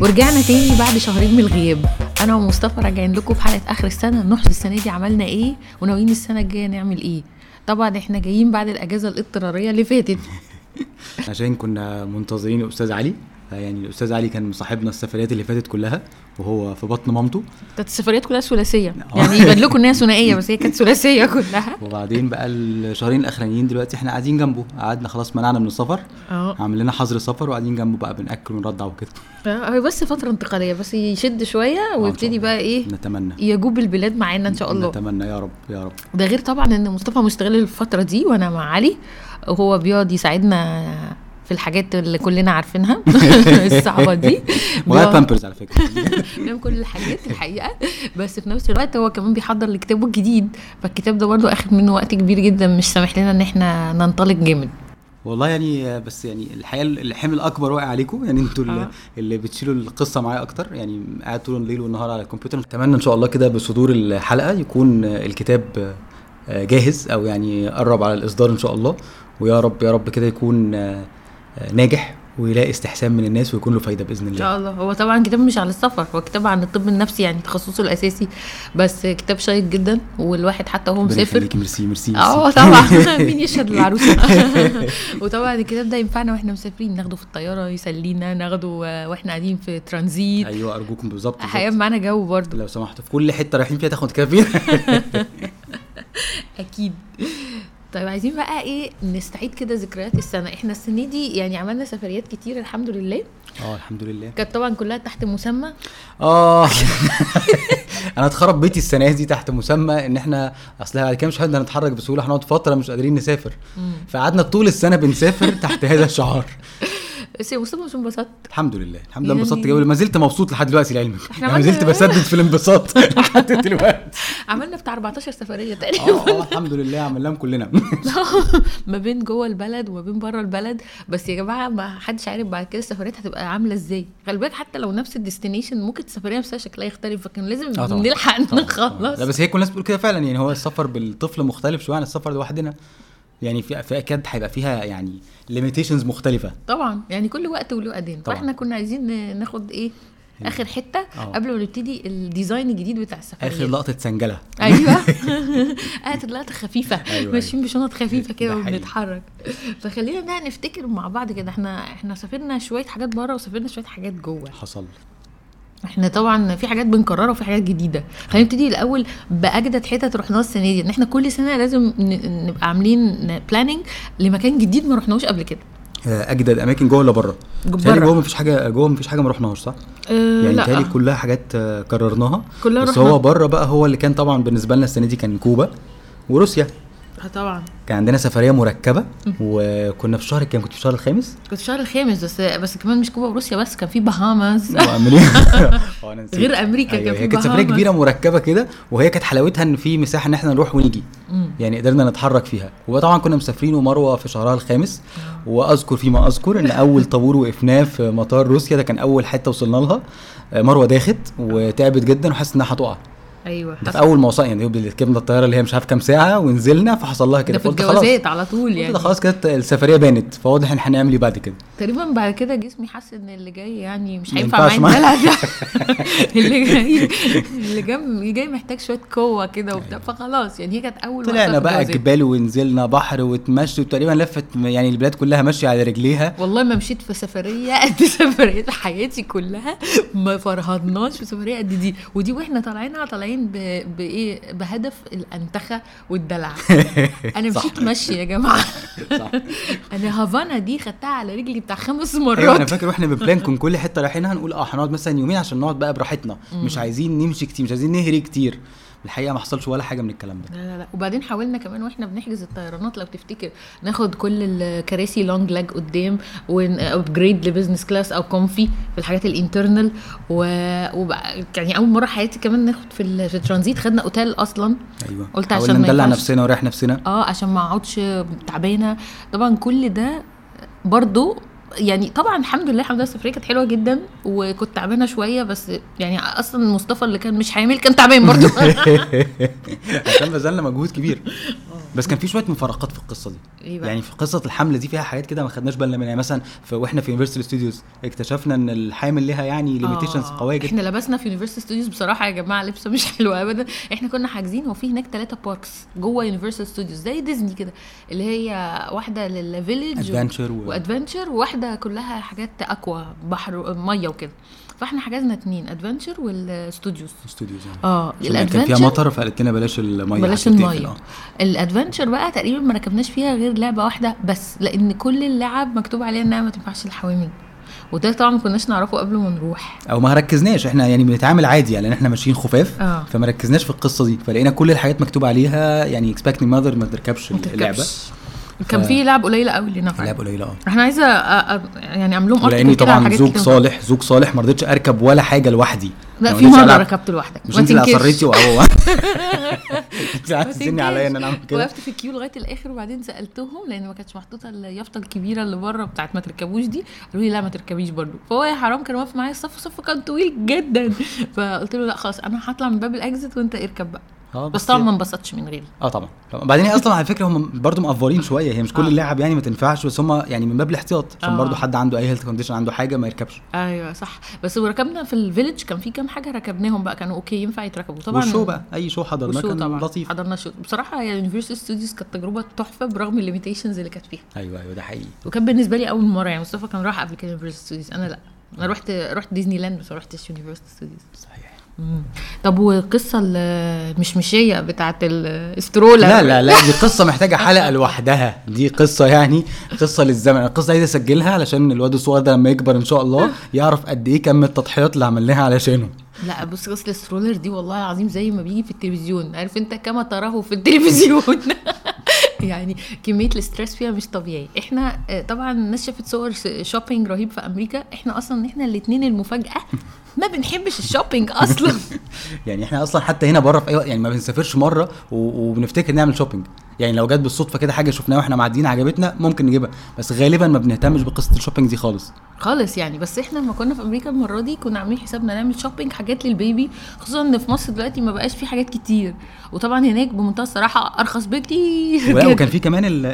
ورجعنا تاني بعد شهرين من الغياب. أنا ومصطفى راجعين لكم في حلقة آخر السنة. نحصي السنة دي عملنا إيه؟ وناويين السنة الجاية نعمل إيه؟ طبعا إحنا جايين بعد الأجازة الاضطرارية اللي فاتت. عشان كنا منتظرين الأستاذ علي. يعني الأستاذ علي كان مصاحبنا السفريات اللي فاتت كلها. وهو في بطن مامته. كانت السفريات كلها ثلاثية. يعني يبان لكم ان هي ثنائية بس هي كانت ثلاثية كلها. وبعدين بقى الشهرين الأخرانيين دلوقتي إحنا قاعدين جنبه. قعدنا خلاص منعنا من السفر. آه. عامل لنا حظر سفر وقاعدين جنبه بقى بنأكل ونرضع وكده. هي بس فترة انتقالية بس يشد شوية آه، ويبتدي. بقى إيه نتمنى. يجوب البلاد معانا إن شاء الله. نتمنى يا رب يا رب. ده غير طبعا إن مصطفى مستغل الفترة دي وأنا مع علي. وهو بيقعد يساعدنا في الحاجات اللي كلنا عارفينها الصعبة دي. بيقعد- بامبرز على فكرة. بيعمل كل الحاجات الحقيقة. بس في نفس الوقت هو كمان بيحضر لكتابه الجديد. فالكتاب ده برضه أخد منه وقت كبير جدا مش سامح لنا إن إحنا ننطلق جامد. والله يعني بس يعني الحقيقة الحمل الأكبر واقع عليكم. يعني أنتوا اللي, آه. اللي بتشيلوا القصة معايا أكتر. يعني قاعد طول الليل والنهار على الكمبيوتر. أتمنى إن شاء الله كده بصدور الحلقة يكون الكتاب آه، جاهز أو يعني قرب على الإصدار إن شاء الله. ويا رب يا رب كده يكون آه، ناجح ويلاقي استحسان من الناس ويكون له فايدة بإذن إن الله. شاء الله. هو طبعا كتاب مش عن السفر هو كتاب عن الطب النفسي يعني تخصصه الأساسي بس كتاب شيق جدا والواحد حتى وهو مسافر. ميرسي ميرسي آه. طبعا. مين يشهد للعروسه وطبعا الكتاب ده ينفعنا وإحنا مسافرين ناخده في الطيارة يسلينا ناخده وإحنا قاعدين في ترانزيت. أيوه أرجوكم بالظبط. هيبقى. معانا جو برضه. لو سمحتوا في كل حتة رايحين فيها تاخد كافيين. أكيد. طيب عايزين بقى إيه نستعيد كده ذكريات السنة. إحنا السنة دي يعني عملنا سفريات كتير الحمد لله. آه الحمد لله. كانت طبعا كلها تحت مسمى. آه. أنا اتخرب بيتي السنة دي تحت مسمى إن إحنا اصل بعد كده مش هنقدر نتحرك بسهولة هنقعد فترة مش قادرين نسافر. فقعدنا طول السنة بنسافر تحت هذا الشعار. بس مصطفى مش انبسطت؟ الحمد لله الحمد لله يعني- انبسطت جدا ما زلت مبسوط لحد دلوقتي لعلمك. إحنا يعني ما زلت بسدد في الانبساط لحد دلوقتي. عملنا بتاع 14 سفرية آه تقريبا. آه الحمد لله عملناهم كلنا. ما بين جوه البلد وما بين بره البلد. بس يا جماعة ما حدش عارف بعد كده السفريات هتبقى عاملة إزاي. خلي بالك حتى لو نفس الديستنيشن ممكن السفرية نفسها شكلها يختلف فكان لازم طبعا. نلحق. نخلص. لا بس هي كل الناس بتقول كده فعلا. يعني هو السفر بالطفل مختلف شوية عن السفر لوحدنا. يعني في في أكيد هيبقى فيها يعني limitations مختلفة. طبعا. يعني كل وقت وله طبعا. فإحنا كنا عايزين ناخد إيه؟ آخر حتة آه. قبل ما نبتدي ال design الجديد بتاع السفريه آخر لقطة سنجلة. أيوه. قاعد لقطة خفيفة. أيوة، ماشيين بشنط خفيفة كده. وبنتحرك. فخلينا بقى نفتكر مع بعض كده. إحنا إحنا سافرنا شوية حاجات بره وسافرنا شوية حاجات جوه. حصل. إحنا طبعا في حاجات بنكررها وفي حاجات جديدة خلينا نبتدي الأول بأجدد حتت رحناها السنة دي إن إحنا كل سنة لازم نبقى عاملين بلاننج لمكان جديد ما رحناهوش قبل كده آه، أجدد أماكن جوه ولا بره؟ بره. جوه مفيش حاجة جوه مفيش حاجة ما رحناهاش صح؟ أه يعني بتهيألي كلها حاجات آه، كررناها كلها بس رحنا. هو بره بقى هو اللي كان طبعا بالنسبة لنا السنة دي كان كوبا وروسيا آه طبعا. كان عندنا سفرية مركبة وكنا في الشهر كام كنت في الشهر الخامس؟ كنت في الشهر الخامس بس بس كمان مش كوبا وروسيا بس كان في بهاماز آه نسيت. غير أمريكا كان أيوة في هي كانت سفرية. كبيرة مركبة كده وهي كانت حلاوتها إن في مساحة إن إحنا نروح ونيجي. يعني قدرنا نتحرك فيها. وطبعا كنا مسافرين ومروة في شهرها الخامس. وأذكر فيما أذكر إن أول طابور وقفناه في مطار روسيا ده كان أول حتة وصلنا لها. آه، مروة داخت وتعبت جدا وحست إنها هتقع. أيوه. ده في. أول ما وصلنا يعني ركبنا الطيارة اللي هي مش عارف كام ساعة ونزلنا فحصل لها ده كده في فقلت خلاص. الجوازات على طول يعني. ده خلاص كده السفرية بانت فواضح إن هنعمل إيه بعد كده. تقريبا بعد كده جسمي حس إن اللي جاي يعني مش هينفع معايا ده. اللي جاي اللي جاي اللي جاي محتاج شوية قوة كده وبتاع. فخلاص يعني هي كانت أول طلعنا في بقى. جبال ونزلنا بحر وتمشي وتقريبا لفت يعني البلاد كلها ماشية على رجليها. والله ما مشيت في سفرية قد سفريات حياتي كلها ما فرهدناش في سفرية قد دي. ودي وإحنا طالعينها طالعين ب- بايه بهدف الأنتخة والدلع. أنا. مشيت مشي يا جماعة. صح. أنا هافانا دي خدتها على رجلي بتاع خمس أيوه أنا مرات فاكر وإحنا بن plan كن كل حتة رايحينها هنقول آه هنقعد مثلا يومين عشان نقعد بقى براحتنا. مش عايزين نمشي كتير مش عايزين نهري كتير. الحقيقة ما حصلش ولا حاجة من الكلام ده. لا لا لا. وبعدين حاولنا كمان وإحنا بنحجز الطيرانات لو تفتكر ناخد كل الكراسي long leg قدام ون upgrade ل business class أو comfy في الحاجات ال internal و... وب... يعني أول مرة حياتي كمان ناخد في, ال... في الترانزيت. خدنا أوتيل أصلا. أيوه. قلت عشان ندلع. نفسنا ونريح نفسنا. آه عشان ما أقعدش تعبانة. طبعا كل ده برضو يعني طبعا الحمد لله الحمد لله السفريه كانت حلوة جدا وكنت تعبانة شوية بس يعني أصلا مصطفى اللي كان مش حامل كان تعبان برضو عشان بذلنا مجهود كبير. بس كان في شوية مفارقات في القصة دي. إيه؟ يعني في قصة الحمل دي فيها حاجات كده ما خدناش بالنا منها. يعني مثلا وإحنا في Universal Studios اكتشفنا إن الحامل ليها يعني limitations آه، قويه جدا إحنا لبسنا في Universal Studios بصراحة يا جماعة لبس مش حلو ابدا. إحنا كنا حاجزين هو في هناك ثلاثة parks جوه Universal Studios زي ديزني كده اللي هي واحدة لل village Adventure و- و adventure وواحدة كلها حاجات aqua بحر مية وكده فإحنا حجزنا اتنين adventure وال studios studios يعني آه عشان كان فيها ال adventure مطر فقالت لنا بلاش المية بلاش. المية آه. ال adventure بقى تقريبا ما ركبناش فيها غير لعبة واحدة بس لأن كل اللعب مكتوب عليها إنها ما تنفعش للحوامل وده طبعا ما كناش نعرفه قبل ما نروح أو ما ركزناش إحنا يعني بنتعامل عادي يعني إحنا ماشيين خفاف آه. فما ركزناش في القصة دي فلقينا كل الحاجات مكتوب عليها يعني expecting mother ما تركبش اللعبة. كان في لعب قليلة قوي اللي نفع اللعبه قليلة آه. إحنا عايزة أ- أ- يعني اعمل لهم على طبعا زوج. صالح زوج صالح ما رضيتش أركب ولا حاجة لوحدي. لا في مرة. ركبت لوحدك. مش أنت اللي. اصريتي وهو انت عايزيني عليا إن أنا أعمل. كده. وقفت في ال queue لغاية الآخر وبعدين سألتهم لأن ما كانتش محطوطة اليافطة الكبيرة اللي بره بتاعت ما تركبوش دي. قالوا لي لا ما تركبيش برضو. فهو يا حرام كان واقف معايا الصف الصف كان طويل جدا. فقلت له لا خلاص أنا هطلع من باب ال exit وأنت اركب بقى. آه بس طبعا ما انبسطتش من غيري. آه طبعا. بعدين أصلا على فكرة هم برضو مأفورين شوية. هي مش كل آه. اللعب يعني ما تنفعش بس هم يعني من باب الاحتياط عشان آه. برضو حد عنده أي health condition عنده حاجة ما يركبش. أيوه صح. بس وركبنا في ال village كان في كام حاجة ركبناهم بقى كانوا okay ينفع يتركبوا. طبعا وال show بقى؟ أي show حضرناه كان طبعا. لطيف. حضرنا show بصراحة يا Universal Studios كانت تجربة تحفة برغم ال limitations اللي كانت فيها. أيوه أيوه ده حقيقي. وكان بالنسبة لي أول مرة يعني مصطفى كان راح قبل كده Universal Studios أنا لا. أنا رحت رحت ديزني لاند بس ما رحتش Universal Studios صحيح. طب والقصة المشمشيه بتاعت ال stroller لا لا لا دي قصة محتاجة حلقة لوحدها. دي قصة يعني قصة للزمن. القصة عايز اسجلها علشان الواد الصغير ده لما يكبر إن شاء الله يعرف قد إيه كم التضحيات اللي عملناها علشانه. لا بص قصة ال stroller دي والله العظيم زي ما بيجي في التلفزيون. عارف أنت كما تراه في التلفزيون. يعني كمية ال stress فيها مش طبيعي. إحنا آه، طبعا الناس شافت صور shopping رهيب في أمريكا. إحنا أصلا إحنا الاثنين المفاجأة ما بنحبش ال shopping أصلا. يعني إحنا أصلا حتى هنا بره في أي وقت يعني ما بنسافرش مرة وبنفتكر نعمل shopping. يعني لو جت بالصدفة كده حاجة شفناها وإحنا معديين عجبتنا ممكن نجيبها. بس غالبا ما بنهتمش بقصة ال shopping دي خالص. خالص يعني. بس إحنا لما كنا في أمريكا المرة دي كنا عاملين حسابنا نعمل shopping حاجات لل baby خصوصا إن في مصر دلوقتي ما بقاش في حاجات كتير. وطبعا هناك بمنتهى الصراحة أرخص بكتير. وكان في كمان ال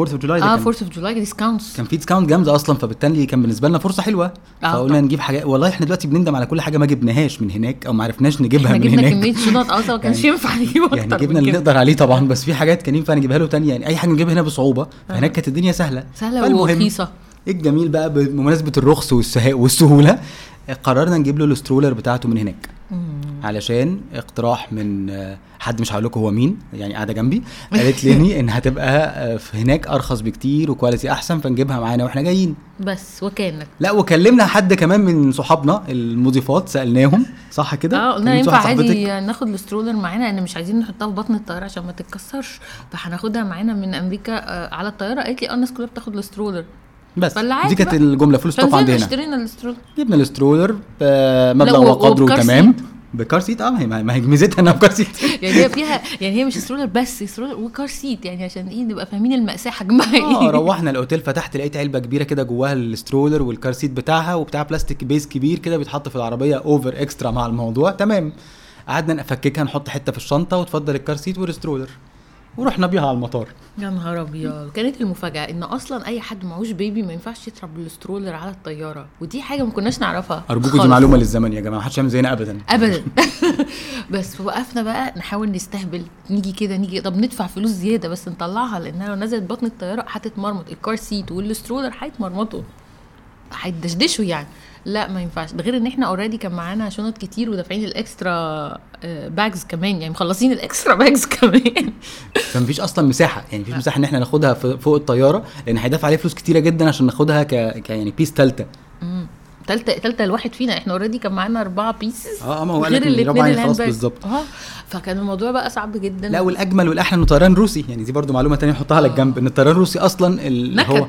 4 of July آه كان, 4 of July discounts كان في discount جامده أصلا فبالتالي كان بالنسبة لنا فرصة حلوة. آه، فقلنا طبعاً. نجيب حاجات والله إحنا دلوقتي بندم على كل حاجة ما جبناهاش من هناك أو ما عرفناش نجيبها إحنا من جبنا هناك. كمية شنط آه ما كانش يعني- ينفع نجيب أكتر يعني جبنا اللي نقدر عليه طبعا. بس في حاجات كان ينفع نجيبها له تاني يعني أي حاجة نجيبها هنا بصعوبة فهناك كانت الدنيا سهلة. سهلة ورخيصة. الجميل بقى بمناسبة الرخص والسهولة قررنا نجيب له ال stroller بتاعته من هناك. علشان اقتراح من آه، حد مش هقول لكم هو مين يعني قاعدة جنبي قالت لي ان هتبقى آه، في هناك أرخص بكتير و quality أحسن فنجيبها معانا وإحنا جايين. بس وكانك لا وكلمنا حد كمان من صحابنا المضيفات سألناهم صح كده؟ آه قلنا ينفع؟ عادي ناخد ال stroller معانا لأن مش عايزين نحطها في بطن الطيارة عشان ما تتكسرش. فهناخدها معانا من أمريكا آه، على الطيارة. قالت لي آه الناس كلها بتاخد ال stroller. بس. دي كانت. الجملة فلوس طبعا عندنا اشترينا ال stroller. جبنا ال stroller بمبلغ و- وقدره تمام. ب car seat؟ آه ما هي ميزتها إنها ب car seat. يعني هي فيها يعني هي مش stroller بس stroller و car seat يعني عشان إيه نبقى فاهمين المأساة حجمها إيه؟ آه روحنا الأوتيل فتحت لقيت علبة كبيرة كده جواها ال stroller وال car seat بتاعها وبتاع بلاستيك base كبير كده بيتحط في العربية over extra مع الموضوع. تمام. قعدنا نفككها نحط حتة في الشنطة وتفضل ال car seat وال stroller. ورحنا بيها على المطار. يا نهار أبيض. كانت المفاجأة إن أصلا أي حد معهوش baby ما ينفعش يركب بال stroller على الطيارة. ودي حاجة ما كناش نعرفها أرجوكم دي. معلومة للزمن يا جماعة محدش يعمل زينا ابدا. ابدا. بس وقفنا بقى نحاول نستهبل. نيجي كده نيجي. طب ندفع فلوس زيادة بس نطلعها لأنها لو نزلت بطن الطيارة هتتمرمط. ال car seat وال stroller هيتمرمطوا. هيدشدشوا يعني. لا ما ينفعش. ده غير إن إحنا already كان معانا شنط كتير ودافعين ال extra bags كمان. يعني مخلصين ال extra bags كمان. فمفيش أصلا مساحة. يعني مفيش مساحة إن إحنا ناخدها فوق الطيارة لأن هيدفع عليه فلوس كتيرة جدا عشان ناخدها ك, ك يعني piece تالتة تالتة تالتة الواحد فينا. إحنا already كان معانا أربعة pieces آه ما هو غير الاثنين ال hand خلاص بالظبط. آه فكان الموضوع بقى صعب جدا. لا والأجمل والأحلى انه طيران روسي. يعني دي برضو معلومة تانية نحطها على آه. الجنب إن الطيران الروسي أصلا ال- نكد. هو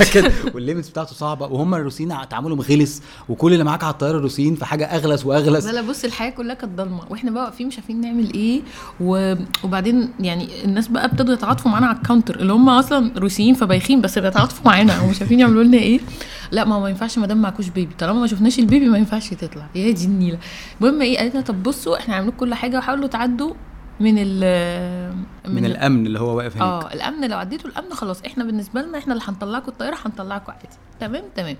نكد. وال limits بتاعته صعبة وهم الروسيين تعاملهم غلس وكل اللي معاك على الطياره الروسيين في حاجة أغلس وأغلس. لا لا بص الحياة كلها كانت ضلمة وإحنا بقى واقفين مش عارفين نعمل إيه. و... وبعدين يعني الناس بقى ابتدوا يتعاطفوا معانا على ال counter اللي هم أصلا روسيين فبايخين بس بيتعاطفوا معانا ومش عارفين يعملوا لنا إيه. لا ما هو ما ينفعش ما دام معكوش baby طالما ما شفناش ال baby ما ينفعش تطلع. يا دي النيلة. المهم إيه قالت لنا طب بصوا إحنا عاملين كل حاجة وحاولوا تعدوا من ال من الأمن اللي هو واقف هناك. آه الأمن لو عديتوا الأمن خلاص. إحنا بالنسبة لنا إحنا اللي هنطلعكم الطيارة هنطلعكم عادي. تمام؟ تمام.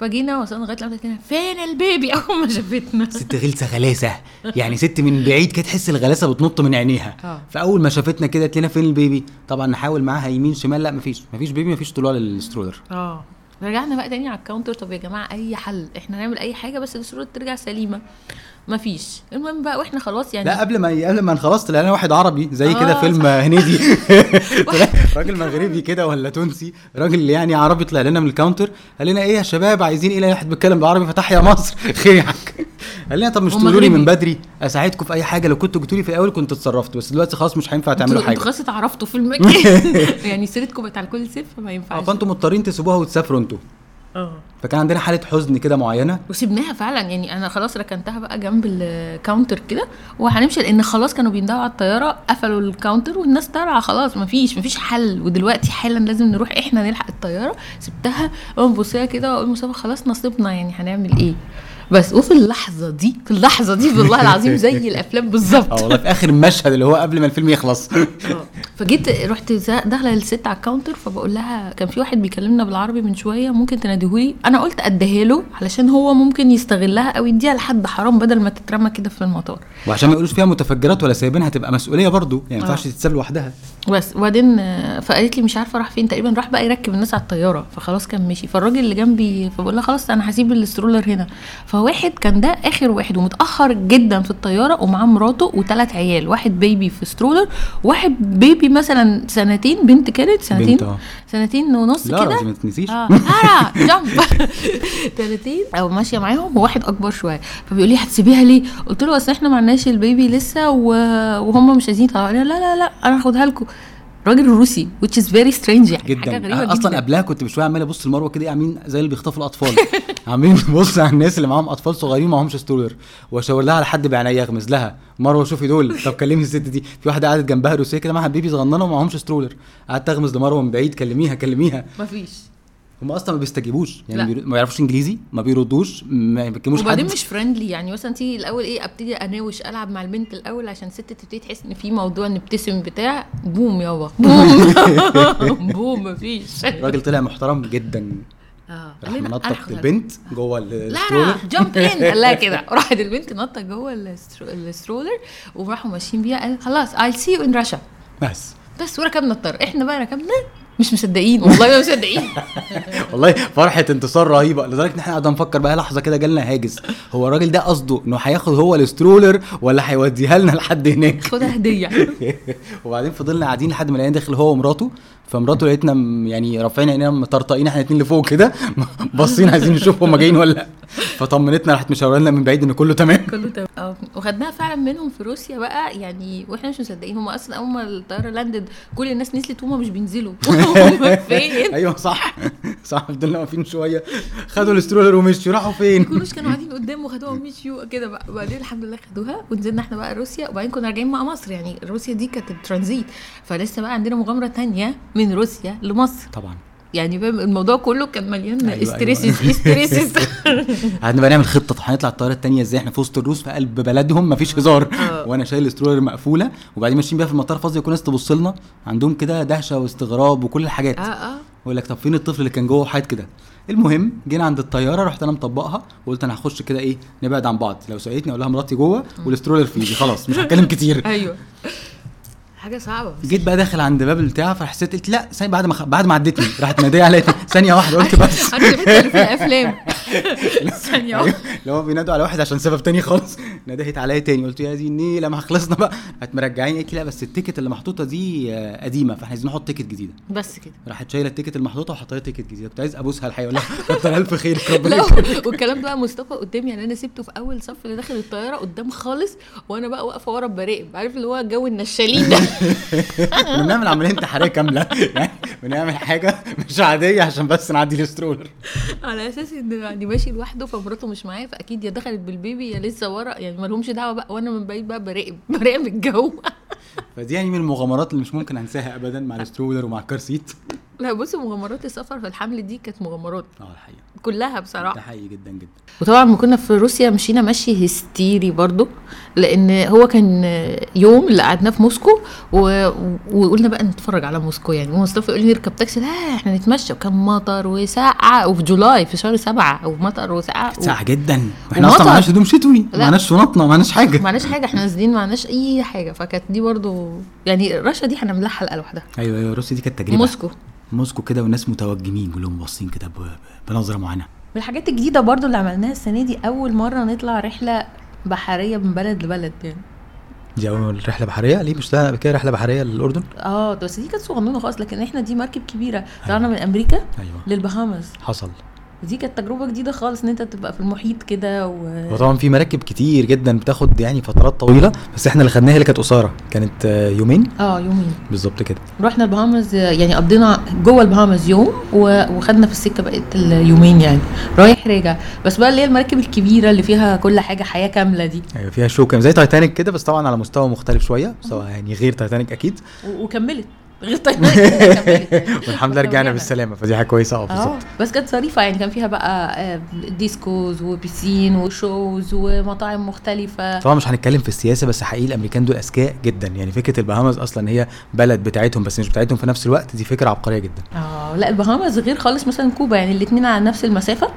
فجينا وصلنا لغاية قالت لنا فين ال baby؟ أول ما شافتنا. ست غلسة غلاسة. يعني ست من بعيد كده تحس الغلاسة بتنط من عينيها. آه. فأول ما شافتنا كده قالت لنا فين ال baby؟ طبعا نحاول معاها يمين شمال. لا مفيش. مفيش baby مفيش طلوع لل stroller آه. رجعنا بقى تاني على ال counter. طب يا جماعة أي حل؟ إحنا نعمل أي حاجة بس الصورة ترجع سليمة. مفيش. المهم بقى وإحنا خلاص يعني لا قبل ما قبل ما خلاص طلع لنا واحد عربي زي كده آه، فيلم هنيدي. راجل مغربي كده ولا تونسي راجل يعني عربي طلع لنا من ال counter قال لنا إيه يا شباب عايزين إيه واحد بيتكلم بالعربي فتح يا مصر. خيرك. قال لنا طب مش تقولوا لي من. بدري أساعدكم في أي حاجة. لو كنتوا جيتوا لي في الأول كنت اتصرفت بس دلوقتي خلاص مش هينفع تعملوا حاجة أنتوا خلاص اتعرفتوا في المكان يعني سيرتكم بقت على كل سيف فما ينفعش. فانتوا مضطرين تسيبوها وتسافروا أنتوا. آه. فكان عندنا حالة حزن كده معينة. وسيبناها فعلا. يعني أنا خلاص ركنتها بقى جنب ال counter كده وهنمشي لأن خلاص كانوا بيندهوا على الطيارة قفلوا ال counter والناس طالعة. خلاص مفيش مفيش حل. ودلوقتي حالا لازم نروح إحنا نلحق الطيارة. سبتها وببص لها كده وأقول مصطفى خلاص نصيبنا يعني هنعمل إيه؟ بس وفي اللحظة دي في اللحظة دي والله العظيم زي الأفلام بالظبط. آه والله في آخر المشهد اللي هو قبل ما الفيلم يخلص. آه. فجيت رحت داخلة للست على الكاونتر فبقول لها كان في واحد بيكلمنا بالعربي من شوية ممكن تناديهولي أنا قلت أديها له علشان هو ممكن يستغلها أو يديها لحد حرام بدل ما تترمى كده في المطار. وعشان ما يقولوش فيها متفجرات ولا سايبينها تبقى مسؤولية برضو يعني ما ينفعش آه. تتساب لوحدها. بس وبعدين آه، فقالت لي مش عارفة راح فين تقريبا راح بقى يركب الناس على الطيارة فخلاص كان مشي. فالراجل اللي جنبي فبقول لها خلاص أنا هسيب السترولر هنا. فواحد كان ده آخر واحد ومتأخر جدا في الطيارة ومعاه مراته وثلاث عيال واحد بيبي في سترولر واحد بيبي مثلا سنتين بنت كانت سنتين بنت سنتين ونص لا كده. لازم ما تنسيش. آه جامب 30 أو ماشية معاهم وواحد أكبر شوية. فبيقول لي هتسيبيها ليه؟ قلت له أصل إحنا ما عندناش البيبي لسه. وهم مش عايزين يطلعوا. لا لا لا أنا هاخدها لكم. راجل روسي which is very strange يعني حاجة جدا غريبة أصلا جدا. قبلها كنت بشوية عمال أبص لمروه كده عاملين زي اللي بيخطفوا الأطفال. عاملين بص على الناس اللي معاهم أطفال صغيرين معاهمش stroller وأشاور لها على حد بعينيا اغمز لها. مروة شوفي دول. طب كلمي الست دي. في واحدة قعدت جنبها روسية كده معاها baby صغننة ومعاهمش stroller قعدت اغمز لمروة من بعيد كلميها كلميها. مفيش. هم أصلا ما بيستجيبوش. يعني لا. بيرو- ما يعرفوش إنجليزي ما بيردوش ما بيتكلموش وبعدين مش friendly يعني مثلا تيجي الأول إيه أبتدي أناوش ألعب مع البنت الأول عشان الست تبتدي تحس إن في موضوع نبتسم بتاع بوم يابا. بوم. بوم مفيش. الراجل طلع محترم جدا. آه. راح هاخدها. البنت جوه لا لا ال stroller jump in قال لها كده. راحت البنت نطت جوه ال stro- ال stroller وراحوا ماشيين بيها. قال خلاص I'll see you in Russia. بس. بس وركبنا الطياره إحنا بقى ركبنا مش مصدقين. والله ما مصدقين. والله فرحة انتصار رهيبة. لدرجه ان إحنا قاعدين نفكر بقى لحظة كده جالنا هاجس. هو الراجل ده قصده إنه هياخد هو ال stroller ولا هيوديها لنا لحد هناك؟ خدها هدية. وبعدين فضلنا قاعدين لحد ما لقينا داخل هو ومراته. فمراته لقيتنا يعني رافعين عينينا مطرطقين إحنا الاثنين لفوق كده. باصين عايزين نشوف هما جايين ولا لأ. فطمنتنا راحت مشاوره لنا من بعيد إن كله تمام. كله تمام. آه وخدناها فعلا منهم في روسيا بقى يعني وإحنا مش مصدقين هم أصلا أول ما الطيارة landed كل الناس نزلت وهم مش بينزلوا. هم فين؟ أيوه صح. صح فضلنا واقفين شوية. خدوا ال stroller ومشوا. راحوا فين؟ كلوش كانوا قاعدين قدام وخدوها ومشيوا كده بقى. وبعدين الحمد لله خدوها ونزلنا إحنا بقى روسيا. وبعدين كنا راجعين مع مصر يعني روسيا دي كانت الترانزيت. فلسه بقى عندنا مغامرة تانية من روسيا لمصر. طبعا. يعني فاهم الموضوع كله كان مليان أيوة، stresses أيوة. stresses قعدنا بقى نعمل خطة طب هنطلع الطيارة الثانية إزاي؟ إحنا في وسط الروس في قلب بلدهم مفيش هزار. آه. وأنا شايل ال stroller مقفولة وبعدين ماشيين بيها في المطار فاضيه كل الناس تبص لنا. عندهم كده دهشة واستغراب وكل الحاجات. آه آه. يقول لك طب فين الطفل اللي كان جوه؟ حاجات كده. المهم جينا عند الطيارة رحت أنا مطبقها وقلت أنا هخش كده إيه نبعد عن بعض. لو سالتني أقول لها مراتي جوه وال stroller في إيدي خلاص مش هتكلم كتير. أيوه. حاجة صعبة بس جيت بقى داخل عند باب البتاع فحسيت قلت لا ثانية بعد ما خ... بعد ما عدتني راحت ناديه عليا ثانية واحدة قلت بس. عارف في الأفلام. واحدة. اللي هو بينادوا على واحد عشان سبب تاني خالص. ندهت عليا تاني. قلت يا دي النيله ما خلصنا بقى. هتمرجعين قالت لي لا بس ال ticket اللي محطوطة دي آه، قديمة فاحنا عايزين نحط ticket جديدة. بس كده. راحت شايلة ال ticket المحطوطة لي ticket جديدة. كنت عايز أبوسها الحقيقة لها كتر الف خيرك ربنا. والكلام ده مصطفى قدامي. يعني أنا سبته في أول صف اللي داخل الطيارة قدام خالص وأنا بقى واقفة ورا براقب عارف اللي هو جو النشالين ده؟ بنعمل عملية انتحارية كاملة. يعني بنعمل حاجة مش عادية عشان بس نعدي ال stroller على أساس إن يعني ماشي لوحده فمراته مش معاه فأكيد يا دخلت بال baby يا لسه ورا يعني ما لهمش دعوة بقى وأنا من بعيد بقى براقب براقب الجو. فدي يعني من المغامرات اللي مش ممكن أنساها ابدا مع ال stroller ومع ال car seat. لا بص مغامرات السفر في الحمل دي كانت مغامرات. آه الحقيقة كلها ده بصراحه حقيقي جدا جدا. وطبعا لما كنا في روسيا مشينا مشي هستيري برضو لأن هو كان يوم اللي قعدناه في موسكو و... وقلنا بقى نتفرج على موسكو يعني. ومصطفى يقول لي نركب تاكسي لا إحنا نتمشى. وكان مطر وسقعه وفي جولاي في شهر سبعة ومطر وسقعه ساعة جدا. وإحنا. أصلا معناش هدوم شتوي. معناش شنطنا معناش حاجة. معناش حاجة إحنا نازلين معناش أي حاجة. فكانت دي برضو يعني رشا دي هنعمل لها حلقه لوحدها أيوه أيوه روسيا دي كانت تجربة. موسكو. موسكو كده والناس متوجمين كلهم باصين كده بنظرة معينة. من الحاجات الجديدة برضو اللي عملناها السنة دي أول مرة نطلع رحلة بحرية من بلد لبلد يعني. دي أول رحلة بحرية؟ ليه مش طلعنا قبل كده رحلة بحرية للأردن؟ آه بس دي كانت صغنونه خالص لكن إحنا دي مركب كبيرة. طلعنا من أمريكا أيوه. للبهامز حصل. ودي كانت تجربة جديدة خالص إن أنت تبقى في المحيط كده و وطبعا في مراكب كتير جدا بتاخد يعني فترات طويلة بس إحنا اللي خدناها اللي كانت قصيرة كانت آه، يومين. آه يومين. بالظبط كده. رحنا البهامز يعني قضينا جوه البهامز يوم و- وخدنا في السكة بقية اليومين يعني. رايح راجع. بس بقى اللي هي المراكب الكبيرة اللي فيها كل حاجة حياة كاملة دي. أيوه فيها show كان زي تايتانيك كده بس طبعا على مستوى مختلف شوية مستوى يعني غير تايتانيك أكيد. و- وكملت. غير يعني. والحمد لله رجعنا بالسلامة. فدي حاجة كويسة آه آه بالظبط بس كانت ظريفة يعني كان فيها بقى آه، discos و piscine و shows ومطاعم مختلفة. طبعا مش هنتكلم في السياسة بس حقيقي الأمريكان دول أذكياء جدا. يعني فكرة البهامز أصلا هي بلد بتاعتهم بس مش بتاعتهم في نفس الوقت. دي فكرة عبقرية جدا. آه لا البهامز غير خالص مثلا كوبا. يعني الاثنين على نفس المسافة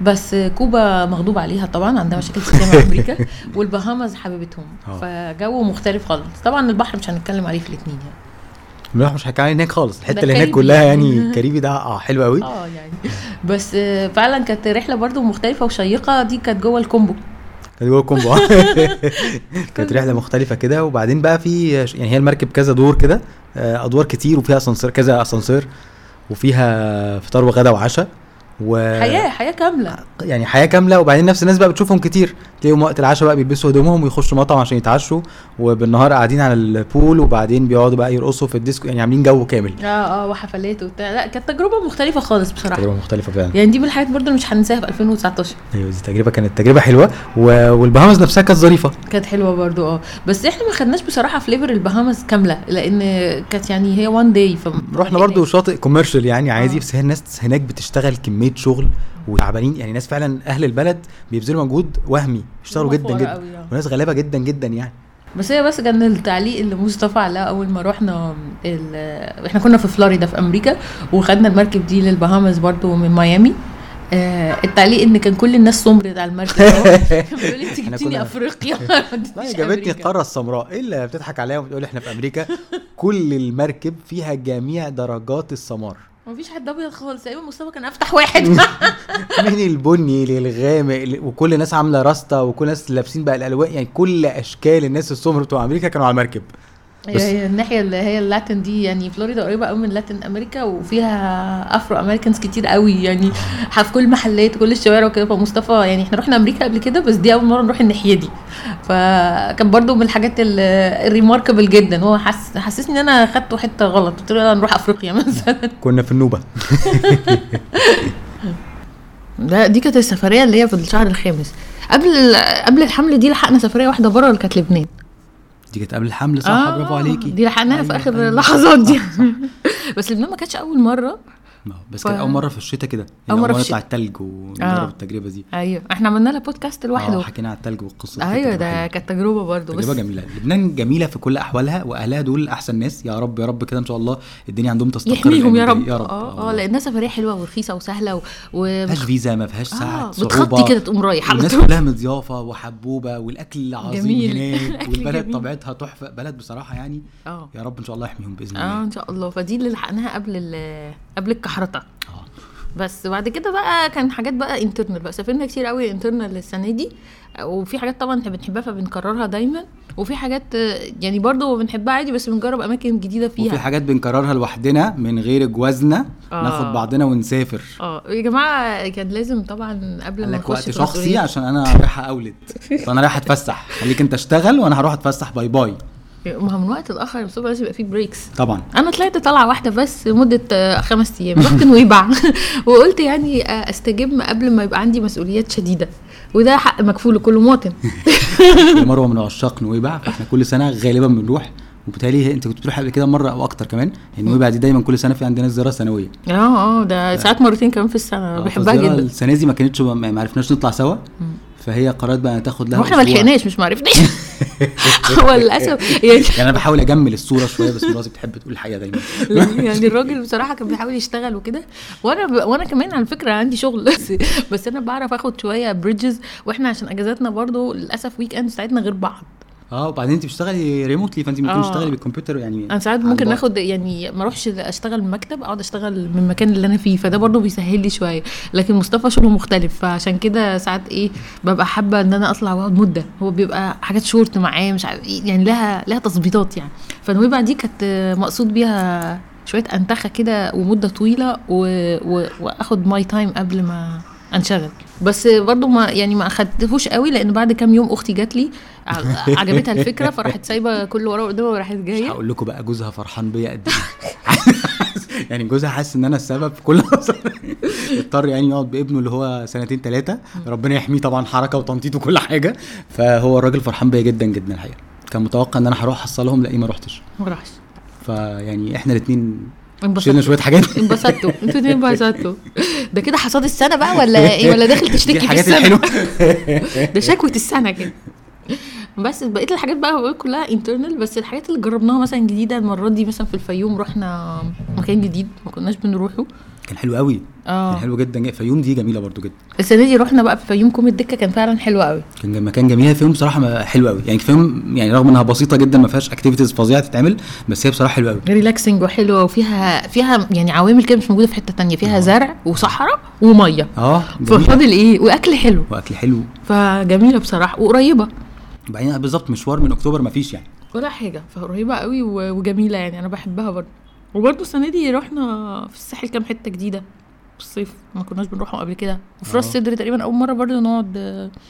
بس كوبا مغضوب عليها طبعا عندها مشاكل كتير مع أمريكا والبهامز حبيبتهم آه. فجو مختلف خالص. طبعا البحر مش هنتكلم عليه في الاثنين يعني. لا مش عليه هناك خالص. الحتة اللي هناك. كلها يعني كاريبي ده آه حلو قوي. آه يعني. بس آه، فعلا كانت رحلة برضو مختلفة وشيقة. دي كانت جوه ال combo. كانت جوه ال combo كانت رحلة مختلفة كده. وبعدين بقى في يعني هي المركب كذا دور كده آه، أدوار كتير وفيها أسانسير كذا أسانسير وفيها فطار وغدا وعشاء. وحياة حياة كاملة. يعني حياة كاملة. وبعدين نفس الناس بقى بتشوفهم كتير. تلاقيهم وقت العشاء بقى بيلبسوا هدومهم ويخشوا مطعم عشان يتعشوا وبالنهار قاعدين على ال pool وبعدين بيقعدوا بقى يرقصوا في الديسكو يعني عاملين جو كامل. آه آه وحفلات وبتاع. لا كانت تجربة مختلفة خالص بصراحة. تجربة مختلفة فعلا. يعني دي من الحاجات اللي مش هننساها في 2019 أيوه دي تجربة كانت تجربة حلوة. و... والبهامز نفسها كانت ظريفة. كانت حلوة برضو آه. بس إحنا ما خدناش بصراحة flavor البهامز كاملة لأن كانت يعني هي one day رحنا برضو شاطئ commercial يعني عادي آه. بس هي الناس هناك بتشتغل كمية شغل وتعبانين. يعني ناس فعلا أهل البلد بيبذلوا مجهود وهمي بيشتغلوا هم جدا جدا. آه. وناس غلابة جدا جدا يعني. بس هي بس كان التعليق اللي مصطفى علقه أول ما رحنا ال- إحنا كنا في فلوريدا في أمريكا وخدنا المركب دي للبهامز برضو من ميامي. آه التعليق إن كان كل الناس سمرت على المركب. بيقول انت جبتيني أفريقيا. ما لا جابتني. القاره السمراء إيه اللي بتضحك عليها وبتقول إحنا في أمريكا؟ كل المركب فيها جميع درجات السمار مفيش حد أبيض خالص تقريبا مصطفى كان أفتح واحد. من البني للغامق؟ وكل الناس عاملة راستا وكل الناس لابسين بقى الألوان يعني كل أشكال الناس السمر بتوع أمريكا كانوا على المركب. هي الناحية اللي هي ال Latin دي يعني فلوريدا قريبة قوي من Latin America وفيها Afro-Americans كتير قوي يعني في كل محلات وكل الشوارع وكده. فمصطفى يعني إحنا رحنا أمريكا قبل كده بس دي أول مرة نروح الناحية دي. فكان برضو من الحاجات ال remarkable جدا. هو حس حسسني إن أنا خدته حتة غلط. قلت له نروح أفريقيا مثلا. كنا في النوبة. لا دي كانت السفرية اللي هي في الشهر الخامس. قبل قبل الحمل دي لحقنا سفرية واحدة بره اللي كانت لبنان. دي كانت قبل الحمل صح برافو عليكي دي لحقناها في أيوة، آخر أيوة. اللحظات دي. بس لبنان ما كانتش أول مرة آه، بس ف- كانت أول مرة في الشتاء كده. أول مرة في نطلع الشتاء. التلج ونجرب آه. التجربة دي. أيوه. إحنا عملنا لها بودكاست لوحده. آه حكينا على التلج والقصة. أيوه ده. كانت تجربة برضو بس تجربه جميلة. لبنان جميلة في كل أحوالها وأهلها دول أحسن ناس. يا رب يا رب كده إن شاء الله الدنيا عندهم تستقر يحميهم يا رب. يا رب. آه آه لانها سفريه حلوة ورخيصة وسهلة و, فيهاش فيزا ما فيهاش آه ساعة بتخطي صعوبة. كده تقوم رايح الناس كلها مضيافه وحبوبة والأكل عظيم جميل. هناك والبلد. طبيعتها تحفة. بلد بصراحة يعني آه. يا رب إن شاء الله يحميهم بإذن آه الله. إن شاء الله. فدي اللي لحقناها قبل. قبل الكحرتة آه. بس بعد كده بقى كان حاجات بقى internal بقى. سافرنا كتير قوي internal السنة دي. وفي حاجات طبعا إحنا بنحبها فبنكررها دايما. وفي حاجات آه، يعني برضو بنحبها عادي بس بنجرب أماكن جديدة وفي فيها حاجات بنكررها لوحدنا من غير جوازنا آه. ناخد بعضنا ونسافر. آه. يا جماعة كان لازم طبعا قبل ما نخش وقت شخصي عشان أنا رايح أولد. فأنا رايح أتفسح. خليك أنت اشتغل وأنا هروح أتفسح. bye bye. ما هو من وقت لآخر يا مصطفى لازم يبقى فيه breaks طبعا. أنا طلعت طلعة واحدة بس لمدة آه، خمس أيام. رحت نويبع. وقلت يعني آه، أستجم قبل ما يبقى عندي مسؤوليات شديدة. وده حق مكفول لكل مواطن. مروه من عشاق نويبع. فإحنا كل سنة غالبا بنروح. وبالتالي أنت كنت بتروح قبل كده مرة أو أكتر كمان. يعني نويبع دي دايما كل سنة في عندنا زيارة سنوية. آه آه ده ساعات مرتين كمان في السنة. آه، بحبها جدا. السنة دي ما كانتش ما عرفناش نطلع سوا. فهي قررت بقى تاخد لها وإحنا ما. لحقناش مش معرفناش هو للأسف يعني يعني أنا بحاول أجمل الصورة شوية بس مراتي بتحب تقول الحقيقة دايما. يعني الراجل بصراحة كان بيحاول يشتغل وكده. وأنا ب... وأنا كمان على فكرة عندي شغل بس, بس أنا بعرف آخد شوية bridges وإحنا عشان أجازاتنا برضو للأسف weekend بتاعتنا غير بعض. آه وبعدين انت بتشتغلي remotely فانت ممكن آه. تشتغلي بالكمبيوتر يعني أنا ساعات ممكن. اخد يعني ما اروحش اشتغل من مكتب اقعد اشتغل من المكان اللي أنا فيه فده برضو بيسهل لي شوية لكن مصطفى شغله مختلف فعشان كده ساعات إيه ببقى حابة إن أنا أطلع وأقعد مدة هو بيبقى حاجات شورت معاه مش عارف إيه يعني لها لها تظبيطات يعني فنويبع دي كانت مقصود بيها شوية أنتخة كده ومدة طويلة و... و... وأخد my time قبل ما انشغل. بس برضو ما يعني ما أخدتهوش قوي لأن بعد كام يوم أختي جات لي عجبتها الفكرة فراحت سايبة كل ورا وقدامها وراحت مش جاية هقول لكم بقى جوزها فرحان بيا قد إيه. يعني جوزها حاسس إن أنا السبب في كل اضطر يعني يقعد بابنه اللي هو سنتين ثلاثة ربنا يحميه طبعا حركة وتنطيط وكل حاجة. فهو الراجل فرحان بيا جدا جدا الحقيقة. كان متوقع إن أنا هروح احصلهم لاقيه ما رحتش ما راحش فيعني إحنا الاثنين شلنا انبسطت شوية حاجات. انبسطتوا. أنتوا اتنين انبسطوا ده كده حصاد السنة بقى ولا إيه؟ ولا داخل تشتكي في السنة؟ ده شكوى السنة كده. بس بقية الحاجات بقى بقول كلها internal بس الحاجات اللي جربناها مثلا جديدة المرة دي مثلا في الفيوم رحنا مكان جديد ما كناش بنروحه. كان حلو قوي. آه. حلو جدا فيوم دي جميلة برضو جدا. السنة دي رحنا بقى في فيوم كوم الدكة كان فعلا حلو قوي. كان مكان جميل. فيهم بصراحة ما- حلو قوي. يعني فيهم يعني رغم إنها بسيطة جدا ما فيهاش activities فظيعة تتعمل بس هي بصراحة حلوة قوي. ريلاكسنج وحلوة وفيها فيها يعني عوامل كده مش موجودة في حتة تانية. فيها زرع وصحراء ومية. آه ففاضل إيه وأكل حلو. وأكل حلو. فجميلة بصراحة. وقريبة. وبعدين بالظبط مشوار من أكتوبر ما فيش يعني. ولا حاجة. فقريبة قوي وجميلة يعني. أنا بحبها برضه وبرضه السنة دي رحنا في الساحل كام حتة جديدة. الصيف ما كناش بنروحهم قبل كده. وفي راس آه. سدر تقريبا أول مرة برضه نقعد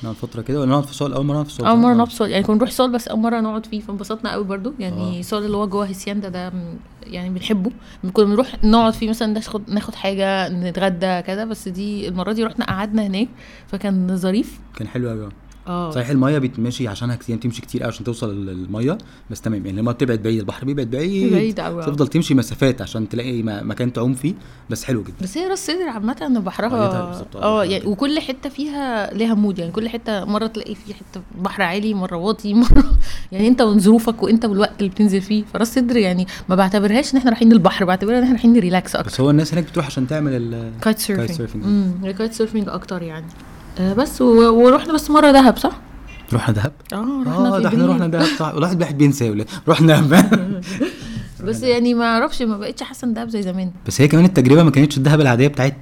نقعد فترة كده ولا نقعد في صال أول مرة نقعد في صال أول مرة. نقعد في صال يعني كنا نروح صال بس أول مرة نقعد فيه فانبسطنا قوي برضه. يعني آه. صال اللي هو جوه هيسياندا ده م- يعني بنحبه. كنا بنروح نقعد فيه مثلا ناخد ناخد حاجة نتغدى كده. بس دي المرة دي رحنا قعدنا هناك فكان ظريف. كان حلو قوي آه. صحيح المية بتمشي عشانها كتير بتمشي كتير قوي عشان توصل للمية بس تمام يعني لما بتبعد بعيد البحر بيبعد بعيد بعيد قوي تفضل تمشي مسافات عشان تلاقي مكان تعوم فيه بس حلو جدا. بس هي راس سدر ميتها بحرها آه، آه بحرها يعني. وكل حتة فيها ليها مود يعني كل حتة مرة تلاقي في حتة بحر عالي مرة واطي مرة يعني أنت وظروفك وأنت والوقت اللي بتنزل فيه فراس سدر يعني ما بعتبرهاش إن إحنا رايحين البحر بعتبرها إن إحنا رايحين ن relax أكتر. بس هو الناس هناك بتروح عشان تعمل ال kite surfing. امم ال kite surfing أكتر يعني. آه بس و- ورحنا بس مرة دهب صح؟ رحنا دهب؟ آه رحنا آه ده إحنا. رحنا دهب صح. الواحد الواحد بينسى ولا رحنا دهب. بس يعني ما أعرفش ما بقتش حاسه ان دهب زي زمان. بس هي كمان التجربة ما كانتش الدهب العادية بتاعت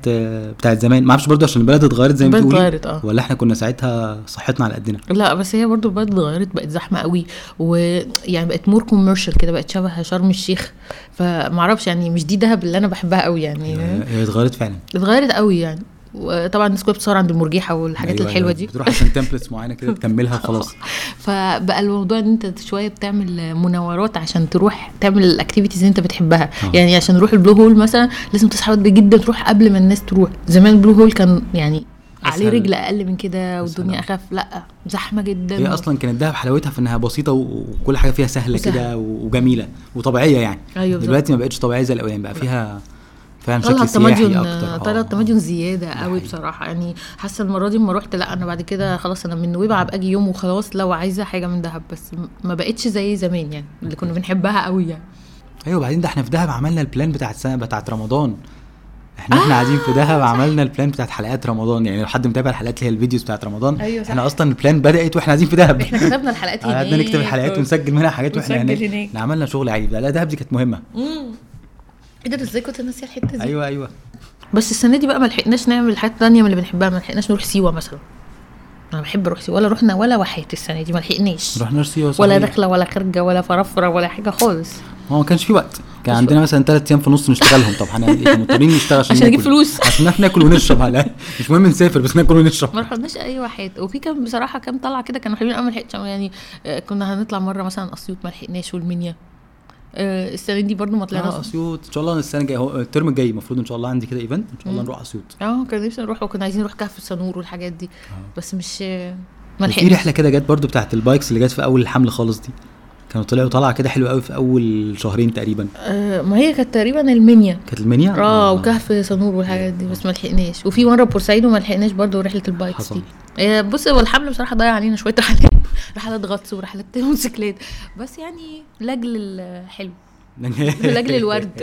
بتاعت زمان. ما أعرفش برضه عشان البلد اتغيرت زي ما بتقولي اتغيرت، آه. ولا إحنا كنا ساعتها صحتنا على قدنا؟ لا بس هي برضو البلد اتغيرت بقت زحمة قوي ويعني بقت more commercial كده بقت شبه شرم الشيخ. فمعرفش يعني مش دي دهب اللي أنا بحبها قوي يعني. هي اتغيرت فعلا. اتغيرت قوي يعني. وطبعا الناس كلها بتصور عند المرجيحة والحاجات أيوة، الحلوة أيوة. دي بتروح عشان templates معينة كده تكملها وخلاص فبقى الموضوع إن أنت شوية بتعمل مناورات عشان تروح تعمل ال activities اللي أنت بتحبها آه. يعني عشان نروح ال Blue Hole مثلا لازم تصحى بدري جدا تروح قبل ما الناس تروح زمان ال Blue Hole كان يعني عليه أسهل. رجل أقل من كده والدنيا أسهل. أخف لأ زحمة جدا هي أصلا كانت دهب حلاوتها في إنها بسيطة وكل حاجة فيها سهلة. كده وجميلة وطبيعية يعني بالظبط. دلوقتي ما بقتش طبيعية زي الأولاني بقى فيها فعلا طلع شكل سياحي أكتر. طلع آه. التمدن زيادة قوي. بصراحة. يعني حاسة المرة دي اما رحت لأ أنا بعد كده خلاص أنا من نويبع ابقى أجي يوم وخلاص لو عايزة حاجة من دهب. بس ما بقتش زي زمان يعني اللي كنا بنحبها قوي يعني. أيوه وبعدين ده إحنا في دهب عملنا البلان بتاعت سنة بتاعت رمضان. إحنا إحنا قاعدين في دهب عملنا ال plan بتاعت حلقات رمضان. يعني لو حد متابع الحلقات اللي هي ال videos بتاعت رمضان أيوة صح. إحنا أصلا ال plan بدأت وإحنا قاعدين في دهب. إحنا كتبنا الحلقات هناك قعدنا نكتب الحلقات ونسجل منها حاجات وإحنا هناك. هناك. إحنا عملنا شغل عادي لا دهب دي كانت مهمة. إيه ده؟ إزاي كنت ناسية الحتة دي؟ أيوه أيوه. بس السنة دي بقى ما لحقناش نعمل حاجات تانية من اللي بنحبها. ما لحقناش نروح سيوة مثلا. أنا بحب أروح سيوة. ولا رحنا ولا واحات السنة دي. ما لحقناش. رحنا سيوة ولا صحيح. داخله ولا خارجه ولا فرفرة ولا حاجة خالص. هو ما كانش في وقت. كان عندنا مثلا ثلاث أيام في النص نشتغلهم. طب هنعمل إيه؟ مضطرين نشتغل عشان عشان نجيب. فلوس. عشان نعرف ناكل ونشرب على. مش مهم نسافر بس ناكل ونشرب. ما رحناش أي واحات. وفي كام بصراحة كام طلعة كده كانوا حلوين قوي ما لحقتش. يعني آه، كنا هنطلع مرة مثلا أسيوط. ما لحقناش. والمنيا. السنة دي برضو ما طلعناش. آه أسيوط. إن شاء الله السنة الجاية هو ال term الجاي المفروض إن شاء الله عندي كده event إن شاء الله. نروح أسيوط. آه كان نفسي نروح وكنا عايزين نروح كهف سنور والحاجات دي. بس مش آه، ما لحقناش رحلة كده جت برضو بتاعت ال bikes اللي جت في أول الحمل خالص دي. كانوا طلعوا طلعة كده حلوة قوي في أول شهرين تقريبا. آه، ما هي كانت تقريبا المنيا. كانت المنيا؟ آه وكهف صنور والحاجات دي بس ما لحقناش. وفي مرة بورسعيد وما لحقناش برضو رحلة ال bikes حصل. دي. آه، بص هو الحمل بصراحة ضيع علينا شوية رحلات رحلات غطس ورحلات موتوسيكلات. بس يعني لأجل الحلو. لأجل الورد.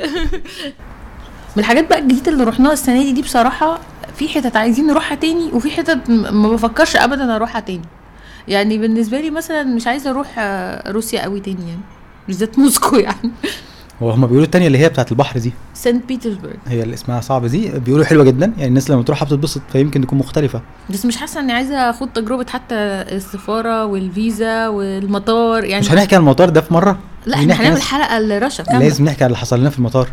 من الحاجات بقى الجديدة اللي رحناها السنة دي دي بصراحة في حتت عايزين نروحها تاني وفي حتت ما بفكرش ابدا أروحها تاني. يعني بالنسبة لي مثلا مش عايزة أروح آه، روسيا قوي تاني يعني. بالذات موسكو يعني. هو هم بيقولوا التانية اللي هي بتاعت البحر دي. سانت بيترسبرج هي اللي اسمها صعب دي. بيقولوا حلوة جدا. يعني الناس لما تروحها بتتبسط فيمكن تكون مختلفة. بس مش حاسة إني عايزة أخد تجربة حتى السفارة والفيزا والمطار يعني. مش هنحكي عن المطار ده في مرة؟ لا إحنا هنعمل حلقة لرشا. لازم نحكي عن اللي حصل لنا في المطار.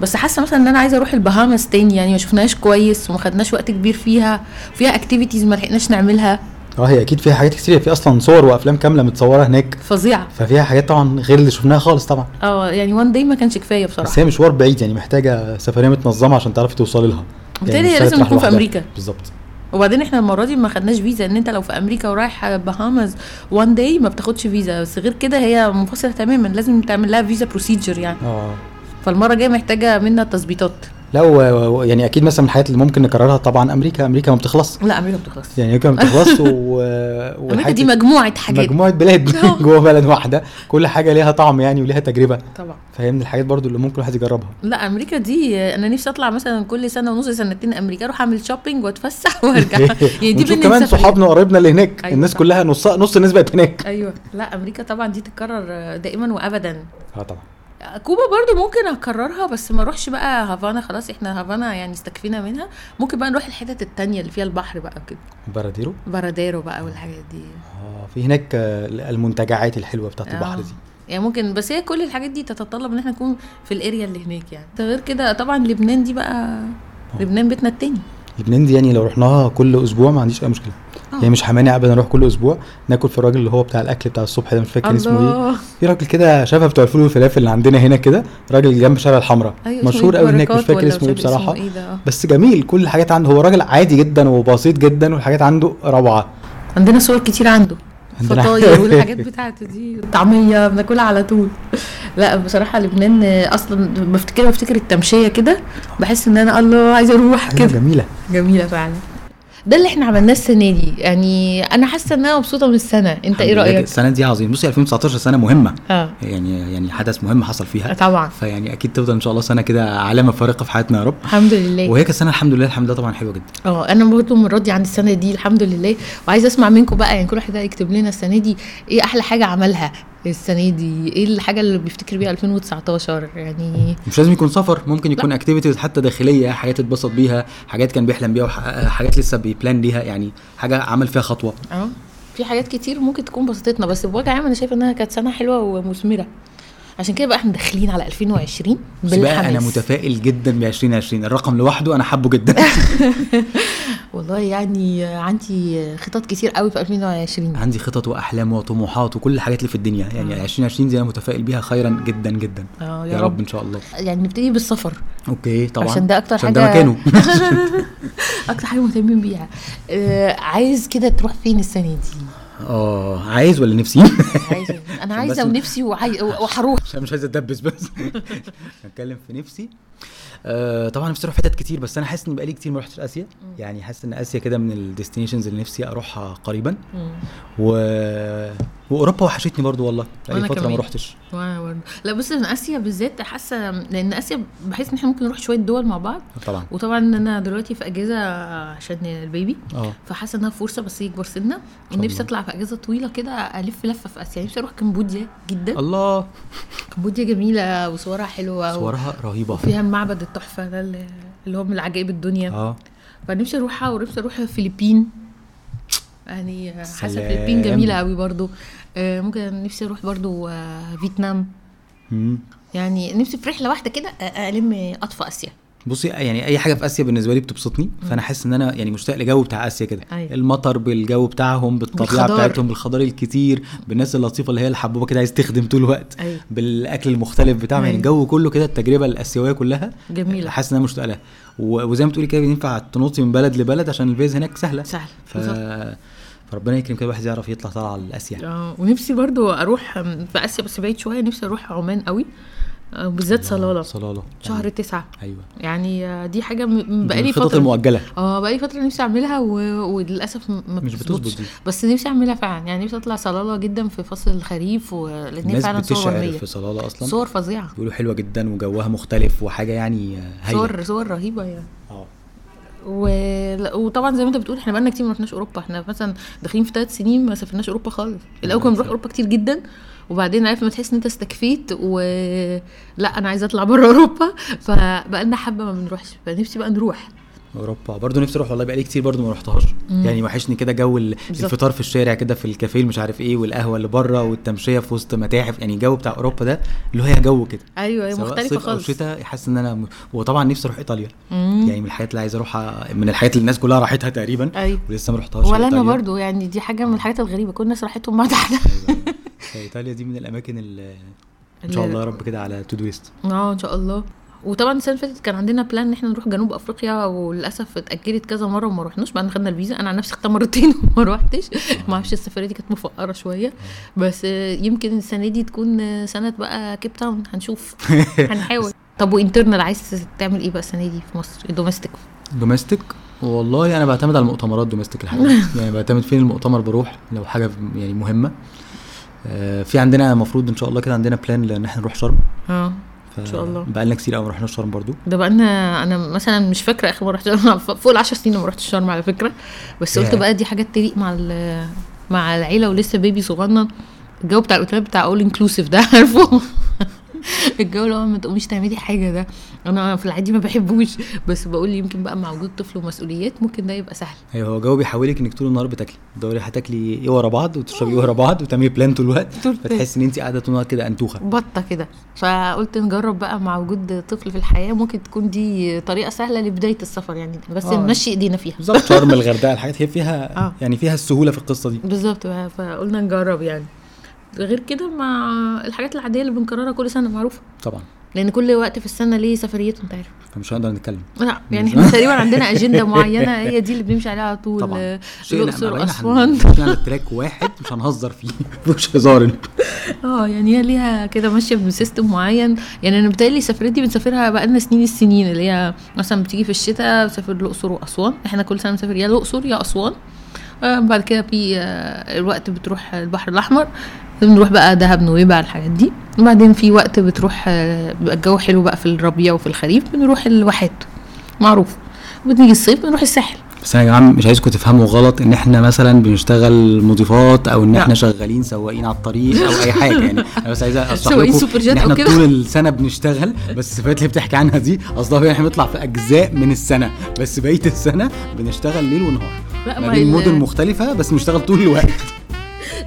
بس حاسة مثلا إن أنا عايزة أروح البهاماز تاني يعني. ما شفناهاش كويس وما خدناش وقت كبير فيها. فيها activities ما لحقناش نعملها. آه هي أكيد فيها حاجات كتير. في أصلا صور وأفلام كاملة متصورة هناك. فظيعة. ففيها حاجات طبعا غير اللي شفناها خالص طبعا. آه يعني one day ما كانش كفاية بصراحة. بس هي مشوار بعيد يعني محتاجة سفرية متنظمة عشان تعرفي توصلي لها. بالتالي مش هي لازم نكون في لوحدها. أمريكا. بالظبط. وبعدين إحنا المرة دي ما خدناش فيزا إن أنت لو في أمريكا ورايح بهاماز one day ما بتاخدش فيزا. بس غير كده هي منفصلة تماما لازم تعمل لها visa procedure يعني. آه. فالمرة الجايه محتاجة منا تظبيطات. لا و- و- يعني أكيد مثلا من الحاجات اللي ممكن نكررها طبعا أمريكا أمريكا ما بتخلص. لا أمريكا بتخلص. يعني أمريكا ما بتخلص و... أمريكا دي مجموعة حاجات. مجموعة بلاد آه. جوه بلد واحدة. كل حاجة ليها طعم يعني وليها تجربة. طبعا. فهي من الحاجات برضو اللي ممكن الواحد يجربها. لا أمريكا دي أنا نفسي أطلع مثلا كل سنة ونص سنتين أمريكا أروح أعمل shopping وأتفسح وأرجع. يعني دي ونشوف بالنسبة كمان صحابنا وقرايبنا اللي هناك. أيوة. الناس. كلها نص نص الناس بقت هناك. أيوه. لا أمريكا طبعا دي تتكرر دائما وابدا. آه طبعا. كوبا برضو ممكن أكررها بس ما أروحش بقى هافانا خلاص إحنا هافانا يعني استكفينا منها. ممكن بقى نروح الحتت التانية اللي فيها البحر بقى كده باراديرو؟ باراديرو بقى والحاجات دي. آه في هناك آه، المنتجعات الحلوة بتاعت البحر آه. دي. يعني ممكن بس هي كل الحاجات دي تتطلب إن إحنا نكون في ال area اللي هناك يعني. غير كده طبعا لبنان دي بقى لبنان بيتنا التاني. لبنان دي يعني لو رحناها كل أسبوع ما عنديش أي مشكلة. آه. يعني مش همانع ابدا أروح كل أسبوع ناكل في الراجل اللي هو بتاع الأكل بتاع الصبح ده مش فاكر اسمه إيه. الله. في راجل كده شبه بتوع الفول والفلافل اللي عندنا هنا كده راجل جنب شارع الحمراء. أيوة اسمه مشهور إيه؟ قوي هناك مش بركات فاكر اسمه إيه مش بصراحة. ده. آه. بس جميل كل الحاجات عنده. هو راجل عادي جدا وبسيط جدا والحاجات عنده روعة. عندنا صور كتير عنده فطاير والحاجات بتاعته دي طعمية بناكلها على طول. لا بصراحة لبنان أصلا بفتكر بفتكر التمشية كده بحس إن أنا الله عايزة أروح كده. جميلة. جميلة فعلا. ده اللي إحنا عملناه السنة دي. يعني أنا حاسة إن أنا مبسوطة من السنة. أنت إيه رأيك؟ السنة دي عظيم بصي 2019 سنة مهمة. آه. يعني يعني حدث مهم حصل فيها. طبعا. فيعني أكيد تفضل إن شاء الله سنة كده علامه فارقة في حياتنا يا رب. الحمد لله. وهي كانت سنة الحمد لله. الحمد لله طبعا حلوة جدا. آه أنا برضه راضيه عن السنة دي الحمد لله. وعايزة أسمع منكم بقى يعني كل واحد يكتب لنا السنة دي إيه أحلى حاجة عملها. السنة دي إيه الحاجة اللي بيفتكر بيها 2019 يعني مش لازم يكون سفر ممكن يكون activities حتى داخلية حاجات اتبسط بيها حاجات كان بيحلم بيها حاجات لسه بي plan ليها يعني حاجة عمل فيها خطوة. آه في حاجات كتير ممكن تكون بسطتنا بس بوجه عام أنا شايفة إنها كانت سنة حلوة ومثمرة. عشان كده بقى إحنا داخلين على 2020 بس بقى بالحماس. أنا متفائل جدا ب 2020 الرقم لوحده أنا حابه جدا. والله يعني عندي خطط كتير قوي في 2020 عندي خطط وأحلام وطموحات وكل الحاجات اللي في الدنيا. يعني آه. 2020 دي أنا متفائل بيها خيرا جدا جدا. آه يا رب إن شاء الله. يعني نبتدي بالسفر. okay طبعا. عشان ده أكتر عشان حاجة- ده مكانه. أكتر حاجة مهتمين بيها. آه عايز كده تروح فين السنة دي؟ آه عايز ولا نفسي؟ عايزه أنا عشان عايزة ونفسي وعاي... وهروح. عشان مش عايز أتدبس بس. هتكلم في نفسي. آه طبعا نفسي أروح حتت كتير بس أنا حاسس إني بقالي كتير ما رحتش آسيا. يعني حاسس إن آسيا كده من ال destinations اللي نفسي أروحها قريبا. و... وأوروبا وحشتني برضو والله بقالي فترة ما برضه لا بص من آسيا بالذات حاسة لأن آسيا بحس إن إحنا ممكن نروح شوية دول مع بعض. طبعا. وطبعا أنا دلوقتي في أجازة عشان البيبي آه. فحاسة إنها فرصة بس يكبر سنة. ونفسي. أطلع في أجازة طويلة كده ألف لفة في آسيا. نفسي أروح كمبوديا جدا. الله. كمبوديا جميلة وصورها حلوة و- صورها رهيبة. وفيها المعبد التحفة ده اللي اللي هو من العجائب الدنيا. آه. فنفسي أروحها ونفسي أروح الفلبين. يعني سلام. الفلبين جميلة قوي برضو آه، ممكن نفسي أروح برضو آه، فيتنام مم. يعني نفسي في رحلة واحدة كده آه، ألم اطفى آسيا بصي يعني أي حاجة في آسيا بالنسبة لي بتبسطني فأنا حاسس إن أنا يعني مشتاق لجو بتاع آسيا كده أيوة. المطر بالجو بتاعهم بالطبيعة بالخضار. بتاعتهم بالخضار الكتير بالناس اللطيفة اللي هي الحبوبة كده عايز تخدم طول الوقت أيوة. بالأكل المختلف بتاعهم يعني أيوة. الجو كله كده التجربة الآسيوية كلها جميلة حاسس إن أنا مشتاق لها وزي ما بتقولي كده ينفع تنطي من بلد لبلد عشان الفيز هناك سهلة سهل ف... بالظبط. فربنا يكرم كده الواحد يعرف يطلع طالعه لاسيا آه ونفسي برضو أروح في آسيا بس بعيد شوية نفسي أروح عمان قوي. آه، بالذات صلالة. صلالة. شهر تسعة. أيوه. يعني آه، دي حاجة بقالي من الخطط فترة. المؤجلة. آه بقالي فترة نفسي أعملها و... وللأسف م- ما مش بتظبط. بس نفسي أعملها فعلا. يعني نفسي أطلع صلالة جدا في فصل الخريف ولان فعلا صور وهميه في صلالة أصلا. صور فظيعة. بيقولوا حلوة جدا وجوها مختلف وحاجة يعني هايلة. صور صور رهيبة يعني. و... وطبعا زي ما انت بتقول إحنا بقالنا كتير ما رحناش أوروبا. إحنا مثلا داخلين في ثلاث سنين ما سافرناش أوروبا خالص. الأول كنا بنروح أوروبا كتير جدا وبعدين عارف لما تحس إن أنت استكفيت و لا أنا عايزة أطلع بره أوروبا. فبقالنا حبة ما بنروحش فنفسي بقى نروح. أوروبا. برضه نفسي أروح والله بقالي كتير برضه ما رحتهاش. يعني وحشني كده جو. الفطار في الشارع كده في الكافيه مش عارف إيه والقهوة اللي بره والتمشية في وسط متاحف. يعني الجو بتاع أوروبا ده اللي هو جو كده. أيوه أجواء مختلفة خالص. شتاء حاسس إن أنا م... وطبعا نفسي أروح إيطاليا. مم. يعني من الحاجات اللي عايز أروحها من الحاجات اللي الناس كلها راحتها تقريبا. أيوه. ولسه ما رحتهاش ولا أنا. برضو يعني دي حاجة من الحاجات الغريبة. كل الناس راحتهم بعد إحنا أيوة. ايطاليا دي من الأماكن اللي إن شاء الله يا رب كده على to visit آه إن شاء الله. وطبعا السنة اللي فاتت كان عندنا plan إن إحنا نروح جنوب أفريقيا وللأسف اتأجلت كذا مرة وما رحناش بعد ما خدنا الفيزا. أنا عن نفسي خدتها مرتين وما روحتش. ما أعرفش السفرية دي كانت مفقرة شوية. بس يمكن السنة دي تكون سنة بقى كيب تاون هنشوف. هنحاول. طب و internal عايز تعمل إيه بقى السنة دي في مصر؟ دوميستيك دوميستيك والله أنا بعتمد على المؤتمرات domestic الحقيقة. يعني بعتمد فين المؤتمر بروح لو حاجة يعني مهمة. آه، في عندنا المفروض إن شاء الله كده عندنا plan ان إحنا نروح شرم. آه. شاء الله. بقالنا كتير قوي ما رحناش شرم برضو. ده بقى أنا أنا مثلا مش فاكرة آخر مرة رحت شرم. فوق العشر سنين ما رحتش شرم على فكرة. بس قلت. بقى دي حاجات تليق مع ال- مع العيلة ولسه baby صغنن. الجو بتاع الأوتيل بتاع all inclusive ده عارفه؟ الجو اللي هو ما تقوميش تعملي حاجة ده أنا في العادي ما بحبوش. بس بقول يمكن بقى مع وجود طفل ومسؤوليات ممكن ده يبقى سهل. أيوه هو جو بيحولك إنك طول النهار بتاكلي. تدوري هتاكلي إيه ورا بعض وتشربي إيه ورا بعض وتعملي plan طول الوقت. فتحسي إن انت قاعدة طول النهار كده أنتوخة. بطة كده. فقلت نجرب بقى مع وجود طفل في الحياة ممكن تكون دي طريقة سهلة لبداية السفر يعني. بس آه. نمشي إيدينا فيها. بالظبط. شرم الغردقة الحاجات هي فيها آه. يعني فيها السهولة في القصة دي. بالظبط فقلنا نجرب يعني. غير كده مع الحاجات العادية اللي بنكررها كل سنة معروفة. طبعا. لأن كل وقت في السنة ليه سفريته أنت عارف. فمش هنقدر نتكلم. لا يعني إحنا تقريبا عندنا أجندة معينة هي دي اللي بنمشي عليها على طول. طبعا. آه، الأقصر. وأسوان. ماشيين على ال track واحد مش هنهزر فيه. مش هزار. آه يعني هي ليها كده ماشية ب system معين. يعني أنا بتهيألي السفريات دي بنسافرها بقالنا سنين السنين اللي هي مثلا بتيجي في الشتاء بسافر الأقصر وأسوان. إحنا كل سنة بنسافر يا الأقصر يا أسوان. آه بعد كده في آه الوقت بتروح البحر الأحمر. بنروح بقى دهب نويبع الحاجات دي. وبعدين في وقت بتروح آه بيبقى الجو حلو بقى في الربيع وفي الخريف بنروح الواحات. معروف. بنيجي الصيف بنروح الساحل. بس يا جماعة مش عايزكم تفهموا غلط إن إحنا مثلا بنشتغل مضيفات أو إن. إحنا شغالين سواقين على الطريق أو أي حاجة يعني. أنا بس عايز اشرح لكم إن إحنا. طول السنة بنشتغل بس السفرات اللي بتحكي عنها دي قصدها إحنا بنطلع في أجزاء من السنة. بس بقية السنة بنشتغل ليل ونهار. لا ما بين مدن مختلفة بس بنشتغل طول الوقت.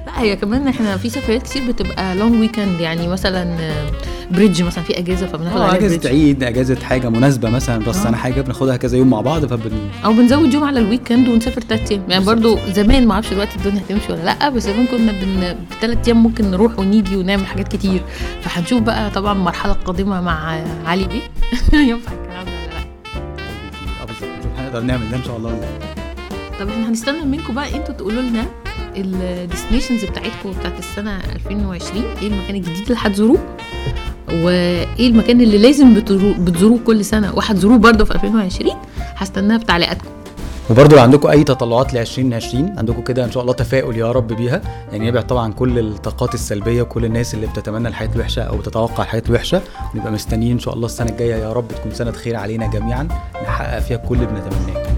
لا هي كمان إحنا في سفريات كتير بتبقى long weekend يعني مثلا آه، bridge مثلا في أجازة فبناخد آه أجازة عيد أجازة حاجة مناسبة مثلا راس آه. سنه حاجة بناخدها كذا يوم مع بعض فبن أو بنزود يوم على ال weekend ونسافر تلات أيام. يعني برضو زمان ما أعرفش دلوقتي الدنيا هتمشي ولا لأ بس زمان كنا بن... بثلاث أيام ممكن نروح ونيجي ونعمل حاجات كتير. فهنشوف بقى طبعا المرحلة القادمة مع علي بيه. ينفع الكلام ده ولا لأ؟ آه بالظبط نشوف هنقدر نعمل ده إن شاء الله. ولا لا طب إحنا هنستنى منكم بقى إنتوا تقولوا لنا الديستنيشنز بتاعتكم بتاعت السنة 2020 إيه المكان الجديد اللي هتزوروه؟ وإيه المكان اللي لازم بتزورو- بتزوروه كل سنة؟ وهتزوروه برضه في 2020 هستناها بتعليقاتكم. وبرضه لو عندكم أي تطلعات ل 2020 عندكم كده إن شاء الله تفاؤل يا رب بيها. يعني نبعد طبعا كل الطاقات السلبية وكل الناس اللي بتتمنى الحياة الوحشة أو بتتوقع الحياة الوحشة. ونبقى مستنيين إن شاء الله السنة الجاية يا رب تكون سنة خير علينا جميعا. نحقق فيها كل اللي بنتمناه.